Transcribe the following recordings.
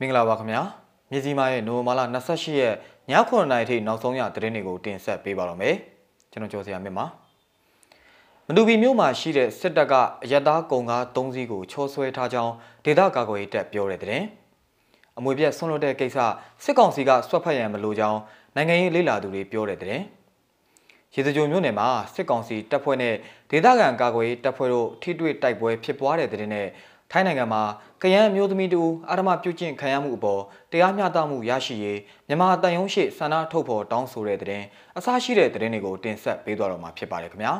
မင်္ဂလာပါခင်ဗျာမြစီမာရဲ့နိုဝင်ဘာလ28ရက်ည9:00နာရီထိနောက်ဆုံးရသတင်းတွေကိုတင်ဆက်ပေးပါတော့မယ်ကျွန်တော်ကျော်စရာမြင့်ပါမတူပီမြို့မှာရှိတဲ့စစ်တပ်ကအယက်သားကုံကား၃စီးကိုချောဆွဲထားကြောင်းဒေသကာကွယ်ရေးတပ်ပြောတဲ့တဲ့အမွေပြက်ဆွန့်လွတ်တဲ့ကိစ္စစစ်ကောင်စီကဆွတ်ဖက်ရန်မလိုကြောင်းနိုင်ငံရေးလေးလာသူတွေပြောတဲ့တဲ့ရေစကြိုမြို့နယ်မှာစစ်ကောင်စီတပ်ဖွဲ့နဲ့ဒေသခံကာကွယ်ရေးတပ်ဖွဲ့တို့ထိတွေ့တိုက်ပွဲဖြစ်ပွားတဲ့တဲ့နဲ့ ထိုင်းနိုင်ငံမှာကရန်မျိုးသမီးတူအာရမပြုတ်ကျင့်ခံရမှုအပေါ်တရားမျှတမှုရရှိရေးမြန်မာတန်ယုံရှိဆန္ဒထုတ်ဖော်တောင်းဆိုတဲ့တဲ့အစရှိတဲ့တဲ့တွေကိုတင်ဆက်ပေးသွားတော့မှာဖြစ်ပါတယ်ခင်ဗျာ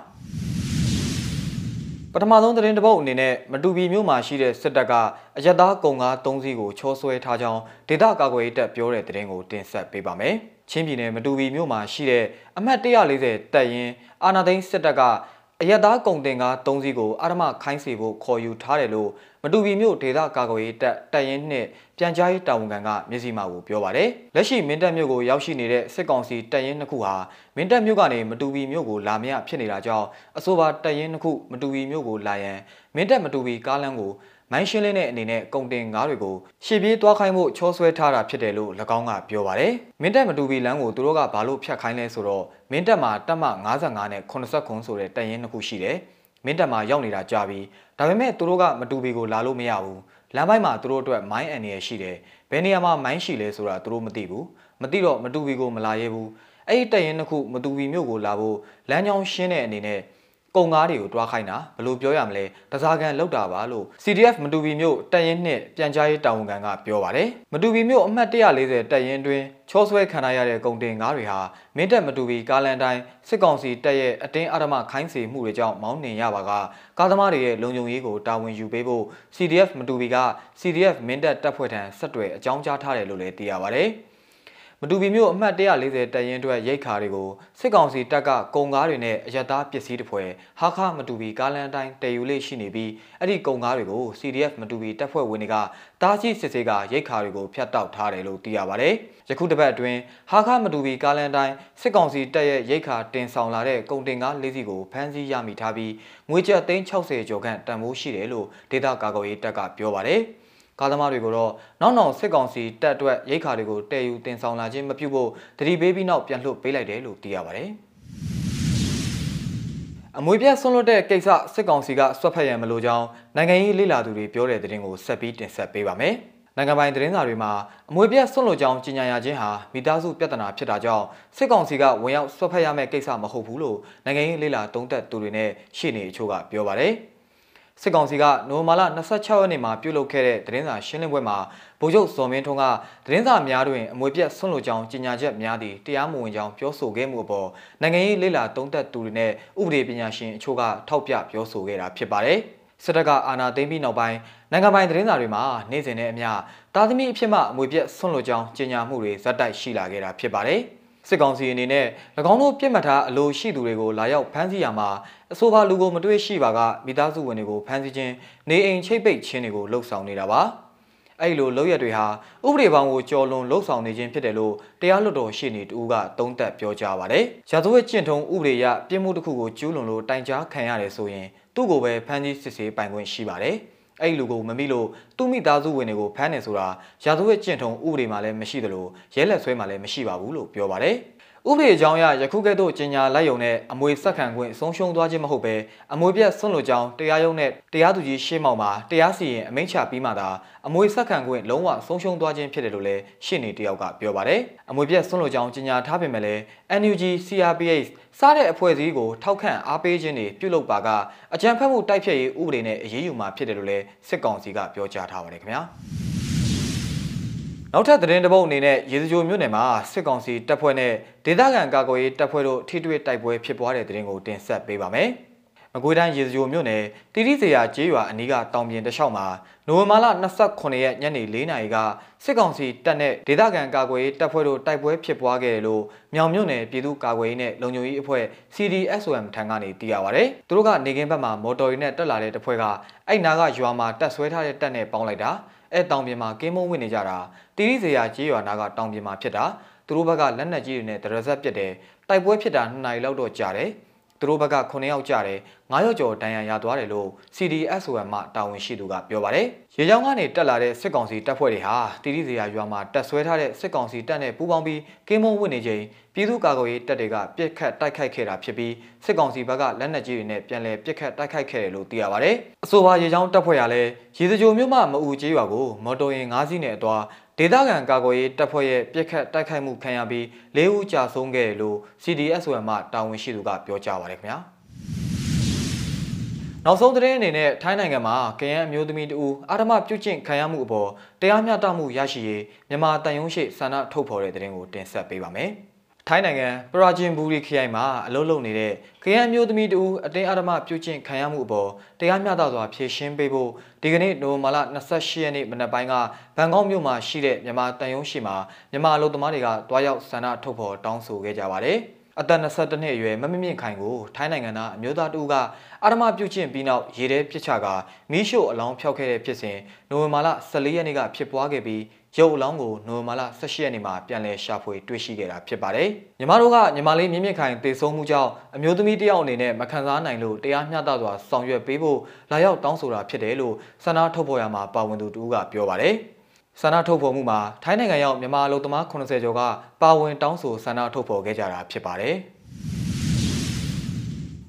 ပထမဆုံးသတင်းတစ်ပုဒ်အနေနဲ့မတူပီမြို့မှာရှိတဲ့စစ်တပ်ကအယက်သားကုံကား၃စီးကိုချောဆွဲထားကြောင်းဒေသကာကွယ်ရေးတပ်ပြောတဲ့သတင်းကိုတင်ဆက်ပေးပါမယ်။ချင်းပြည်နယ်မတူပီမြို့မှာရှိတဲ့အမှတ်140တပ်ရင်းအာနာသိန်းစစ်တပ်ကအရက်သားကုံတင်ကား၃စီးကိုအာရမခိုင်းစီဖို့ခေါ်ယူထားတယ်လို့ မတူပီမြို့ဒေသကာကွယ်ရေးတပ်တပ်ရင်းနှင့်ပြန်ကြားရေးတာဝန်ခံကမျက်စိမှောက်ကိုပြောပါတယ်။လက်ရှိမင်းတပ်မြို့ကိုရောက်ရှိနေတဲ့စစ်ကောင်စီတပ်ရင်းနှစ်ခုဟာမင်းတပ်မြို့ကနေမတူပီမြို့ကိုလာမရဖြစ်နေတာကြောင့်အဆိုပါတပ်ရင်းနှစ်ခုမတူပီမြို့ကိုလာရန်မင်းတပ်မတူပီကားလမ်းကိုမိုင်းရှင်းလင်းတဲ့အနေနဲ့ကုန်တင်ငါးတွေကိုရှေ့ပြေးသွားခိုင်းဖို့ချောဆွဲထားတာဖြစ်တယ်လို့၎င်းကပြောပါတယ်။မင်းတပ်မတူပီလမ်းကိုသူတို့ကဘာလို့ဖြတ်ခိုင်းလဲဆိုတော့မင်းတပ်မှာတပ်မ55နဲ့80ခွန်ဆိုတဲ့တပ်ရင်းနှစ်ခုရှိတယ်။ မင်းတပ်မှာရောက်နေတာကြာပြီ။ဒါပေမဲ့သူတို့ကမတူပီကိုလာလို့မရဘူး။လမ်းပိုင်းမှာသူတို့အတွက်မိုင်းအန်ရရှိတယ်။ဘယ်နေရာမှာမိုင်းရှိလဲဆိုတာသူတို့မသိဘူး။မသိတော့မတူပီကိုမလာရဲဘူး။အဲ့ဒီတပ်ရင်းနှစ်ခုမတူပီမြို့ကိုလာဖို့လမ်းကြောင်းရှင်းတဲ့အနေနဲ့ ကုံကားတွေကိုတွားခိုင်းတာဘလို့ပြောရမလဲတစားကန်လောက်တာပါလို့ CDF မတူပီမြို့တပ်ရင်းနှစ်ပြန်ကြားရေးတာဝန်ခံကပြောပါတယ်မတူပီမြို့အမှတ်140တပ်ရင်းတွင်ချောဆွဲခံရတဲ့ကုန်တင်ကားတွေဟာမင်းတပ်မတူပီကားလန်တိုင်းစစ်ကောင်စီတပ်ရဲ့အတင်းအဓမ္မခိုင်းစေမှုတွေကြောင့်မောင်းနှင်ရပါကကားသမားတွေရဲ့လုံခြုံရေးကိုတာဝန်ယူပေးဖို့ CDF မတူပီက CDF မင်းတပ်တပ်ဖွဲ့ထံဆက်တွယ်အကြောင်းကြားထားတယ်လို့လည်းသိရပါတယ်။ မတူပီမြို့အမှတ်140တရင်အတွက်ရိတ်ခါတွေကိုစစ်ကောင်စီတပ်ကကုံကားတွေနဲ့အရတားပစ္စည်းတစ်ဖွဲ့ဟာခမတူပီကားလန်တိုင်းတည်ယူလေးရှိနေပြီးအဲ့ဒီကုံကားတွေကို CDF မတူပီတပ်ဖွဲ့ဝင်တွေကတားကြီးစစ်ဆေးကရိတ်ခါတွေကိုဖျက်တောက်ထားတယ်လို့သိရပါတယ်။ယခုတစ်ပတ်အတွင်းဟာခမတူပီကားလန်တိုင်းစစ်ကောင်စီတပ်ရဲ့ရိတ်ခါတင်ဆောင်လာတဲ့ကုန်တင်ကားလေးစီးကိုဖမ်းဆီးရမိထားပြီးငွေကျပ်သိန်း60ကျော်ခန့်တန်ဖိုးရှိတယ်လို့ဒေသကာကွယ်ရေးတပ်ကပြောပါတယ်။ ကားသမားတွေကိုတော့နောက်နောက်စစ်ကောင်စီတပ်အတွက်ရိတ်ခါတွေကိုတည်ယူတင်ဆောင်လာခြင်းမပြုဖို့တတိပေးပြီးနောက်ပြန်လှုပ်ပေးလိုက်တယ်လို့သိရပါတယ်။အမွေပြတ်ဆွန့်လွတ်တဲ့ကိစ္စစစ်ကောင်စီကဆွတ်ဖက်ရန်မလိုကြောင်းနိုင်ငံရေးလေလာသူတွေပြောတဲ့သတင်းကိုဆက်ပြီးတင်ဆက်ပေးပါမယ်။နိုင်ငံပိုင်သတင်းစာတွေမှာအမွေပြတ်ဆွန့်လွတ်ကြောင်းကြေညာရခြင်းဟာမိသားစုပြဿနာဖြစ်တာကြောင့်စစ်ကောင်စီကဝင်ရောက်ဆွတ်ဖက်ရမယ့်ကိစ္စမဟုတ်ဘူးလို့နိုင်ငံရေးလေလာတုံးသက်သူတွေနဲ့ရှေ့နေအချို့ကပြောပါတယ်။ စစ်ကောင်စီကနိုဝင်ဘာလ26ရက်နေ့မှာပြုလုပ်ခဲ့တဲ့သတင်းစာရှင်းလင်းပွဲမှာဗိုလ်ချုပ်စော်မင်းထွန်းကသတင်းစာများတွင်အမွေပြတ်ဆွန့်လွတ်ကြောင်းကြေညာချက်များသည့်တရားမဝင်ကြောင်းပြောဆိုခဲ့မှုအပေါ်နိုင်ငံရေးလေလာသုံးသပ်သူတွေနဲ့ဥပဒေပညာရှင်အချို့ကထောက်ပြပြောဆိုခဲ့တာဖြစ်ပါတယ်။စစ်တပ်ကအာဏာသိမ်းပြီးနောက်ပိုင်းနိုင်ငံပိုင်သတင်းစာတွေမှာနေ့စဉ်နဲ့အမျှတာသမီအဖြစ်မှအမွေပြတ်ဆွန့်လွတ်ကြောင်းကြေညာမှုတွေဇက်တိုက်ရှိလာခဲ့တာဖြစ်ပါတယ်။ စစ်ကောင်စီအနေနဲ့၎င်းတို့ပြစ်မှတ်ထားအလိုရှိသူတွေကိုလာရောက်ဖမ်းဆီးရမှာအဆိုပါလူကိုမတွေ့ရှိပါကမိသားစုဝင်တွေကိုဖမ်းဆီးခြင်းနေအိမ်ချိတ်ပိတ်ခြင်းတွေကိုလှုံ့ဆော်နေတာပါအဲ့လိုလောက်ရတွေဟာဥပဒေပေါင်းကိုကျော်လွန်လှုပ်ဆောင်နေခြင်းဖြစ်တယ်လို့တရားလွှတ်တော်ရှေ့နေတူကသုံးသပ်ပြောကြားပါတယ်။ရာဇဝတ်ကျင့်ထုံးဥပဒေအရပြစ်မှုတစ်ခုကိုကျူးလွန်လို့တိုင်ကြားခံရတယ်ဆိုရင်သူ့ကိုပဲဖမ်းဆီးစစ်ဆေးပိုင်ခွင့်ရှိပါတယ်။ အဲ့လူကိုမမိလို့သူ့မိသားစုဝင်တွေကိုဖမ်းနေဆိုတာရာဇဝတ်ကျင့်ထုံးဥပဒေမှာလည်းမရှိသလိုရဲလက်ဆွဲမှာလည်းမရှိပါဘူးလို့ပြောပါတယ် ဥပဒေအကြောင်းအရယခုကဲ့သို့ကျင်ညာလိုက်ရုံနဲ့အမွေဆက်ခံခွင့်ဆုံးရှုံးသွားခြင်းမဟုတ်ပဲအမွေပြတ်ဆွန့်လွတ်ကြောင်းတရားရုံးနဲ့တရားသူကြီးရှေ့မှောက်မှာတရားစီရင်အမိန့်ချပြီးမှသာအမွေဆက်ခံခွင့်လုံးဝဆုံးရှုံးသွားခြင်းဖြစ်တယ်လို့လည်းရှင်းနေတယောက်ကပြောပါတယ်။အမွေပြတ်ဆွန့်လွတ်ကြောင်းကျင်ညာထားပေမဲ့လည်း NUG CRPH စားတဲ့အဖွဲ့အစည်းကိုထောက်ခံအားပေးခြင်းတွေပြုလုပ်ပါကအကြံဖက်မှုတိုက်ဖျက်ရေးဥပဒေနဲ့အရေးယူမှာဖြစ်တယ်လို့လည်းစစ်ကောင်စီကပြောကြားထားပါတယ်ခင်ဗျာ။ နောက်ထပ်သတင်းတစ်ပုဒ်အနေနဲ့ရေစကြိုမြို့နယ်မှာစစ်ကောင်စီတပ်ဖွဲ့နဲ့ဒေသခံကာကွယ်ရေးတပ်ဖွဲ့တို့ထိတွေ့တိုက်ပွဲဖြစ်ပွားတဲ့သတင်းကိုတင်ဆက်ပေးပါမယ်။မကွေးတိုင်းရေစကြိုမြို့နယ်တီတီစရာကျေးရွာအနီးကတောင်ပြင်တစ်လျှောက်မှာနိုဝင်ဘာလ29ရက်ညနေ4နာရီကစစ်ကောင်စီတပ်နဲ့ဒေသခံကာကွယ်ရေးတပ်ဖွဲ့တို့တိုက်ပွဲဖြစ်ပွားခဲ့တယ်လို့မြောင်မြို့နယ်ပြည်သူ့ကာကွယ်ရေးနဲ့လုံခြုံရေးအဖွဲ့ CDSOM ထံကနေသိရပါဗျ။သူတို့ကနေကင်းဘက်မှာမော်တော်ရီနဲ့တက်လာတဲ့တပ်ဖွဲ့ကအဲ့နာကရွာမှာတက်ဆွဲထားတဲ့တပ်နဲ့ပေါင်းလိုက်တာ။ အဲတောင်ပြင်မှာကင်းမုံဝင်နေကြတာတီရီစရာကြေးရွာနာကတောင်ပြင်မှာဖြစ်တာသူတို့ဘက်ကလက်နက်ကြီးတွေနဲ့ဒရဇက်ပစ်တယ်တိုက်ပွဲဖြစ်တာ2နာရီလောက်တော့ကြာတယ်သူတို့ဘက်က9ယောက်ကြာတယ်9ရောက်ကျော်တန်ရန်ရသွားတယ်လို့ CDSOM မှတာဝန်ရှိသူကပြောပါတယ်။ရေကြောင်းကနေတက်လာတဲ့စစ်ကောင်စီတပ်ဖွဲ့တွေဟာတီရီစရာရွာမှာတက်ဆွဲထားတဲ့စစ်ကောင်စီတပ်နဲ့ပူးပေါင်းပြီးကင်းမုံဝင်နေချိန်ပြည်သူ့ကာကွယ်ရေးတပ်တွေကပြစ်ခတ်တိုက်ခိုက်ခဲ့တာဖြစ်ပြီးစစ်ကောင်စီဘက်ကလက်နက်ကြီးတွေနဲ့ပြန်လည်ပြစ်ခတ်တိုက်ခိုက်ခဲ့တယ်လို့သိရပါတယ်။အဆိုပါရေကြောင်းတပ်ဖွဲ့ရလည်းရေစကြိုမြို့မှမအူကျေးရွာကိုမော်တော်ယာဉ်၅စီးနဲ့အသွားဒေသခံကာကွယ်ရေးတပ်ဖွဲ့ရဲ့ပြစ်ခတ်တိုက်ခိုက်မှုခံရပြီး၄ဦးကြာဆုံးခဲ့တယ်လို့ CDSOM မှတာဝန်ရှိသူကပြောကြားပါတယ်ခင်ဗျာ နောက်ဆုံးသတင်းအနေနဲ့ထိုင်းနိုင်ငံမှာကရန်အမျိုးသမီးတဦးအာဓမပြုတ်ကျင့်ခံရမှုအပေါ်တရားမျှတမှုရရှိရေးမြန်မာတန်ယုံရှိဆန္ဒထုတ်ဖော်တဲ့သတင်းကိုတင်ဆက်ပေးပါမယ်။ထိုင်းနိုင်ငံပရာဂျင်ဘူရီခရိုင်မှာအလုပ်လုပ်နေတဲ့ကရန်မျိုးသမီးတူအတင်းအဓမ္မပြုကျင့်ခံရမှုအပေါ်တရားမျှတစွာဖြေရှင်းပေးဖို့ဒီကနေ့နိုဝင်ဘာလ28ရက်နေ့မနက်ပိုင်းကဘန်ကောက်မြို့မှာရှိတဲ့မြန်မာတန်ယုံရှိမှာမြန်မာအလုပ်သမားတွေကတွားရောက်ဆန္ဒထုတ်ဖော်တောင်းဆိုခဲ့ကြပါတယ်။ အသက်22နှစ်အရွယ်မမမြင့်ခိုင်ကိုထိုင်းနိုင်ငံသားအမျိုးသားတူကအဓမ္မပြုကျင့်ပြီးနောက်ရေထဲပြစ်ချကမီးရှို့အလောင်းဖျောက်ခဲ့တဲ့ဖြစ်စဉ်နိုဝင်ဘာလ14ရက်နေ့ကဖြစ်ပွားခဲ့ပြီးရုပ်အလောင်းကိုနိုဝင်ဘာလ18ရက်နေ့မှာပြန်လည်ရှာဖွေတွေ့ရှိခဲ့တာဖြစ်ပါတယ်။ညီမတို့ကညီမလေးမြင့်မြင့်ခိုင်တေဆုံးမှုကြောင့်အမျိုးသမီးတယောက်အနေနဲ့မခံစားနိုင်လို့တရားမျှတစွာဆောင်ရွက်ပေးဖို့လာရောက်တောင်းဆိုတာဖြစ်တယ်လို့ဆန္ဒထုတ်ဖော်ရမှာပါဝင်သူတူကပြောပါတယ်။ ဆန္ဒထုတ်ဖော်မှုမှာထိုင်းနိုင်ငံရောက်မြန်မာလူသမား80ကျော်ကပါဝင်တောင်းဆိုဆန္ဒထုတ်ဖော်ခဲ့ကြတာဖြစ်ပါတယ်။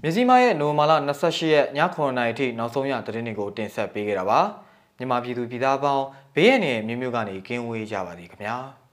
မြစည်းမရဲ့နိုဝင်ဘာလ28ရက်ည9:00နာရီထိနောက်ဆုံးရသတင်းတွေကိုတင်ဆက်ပေးခဲ့တာပါမြန်မာပြည်သူပြည်သားပေါင်းဘေးရန်ရဲ့မြို့မြို့ကနေကင်းဝေးကြပါသည်ခင်ဗျာ။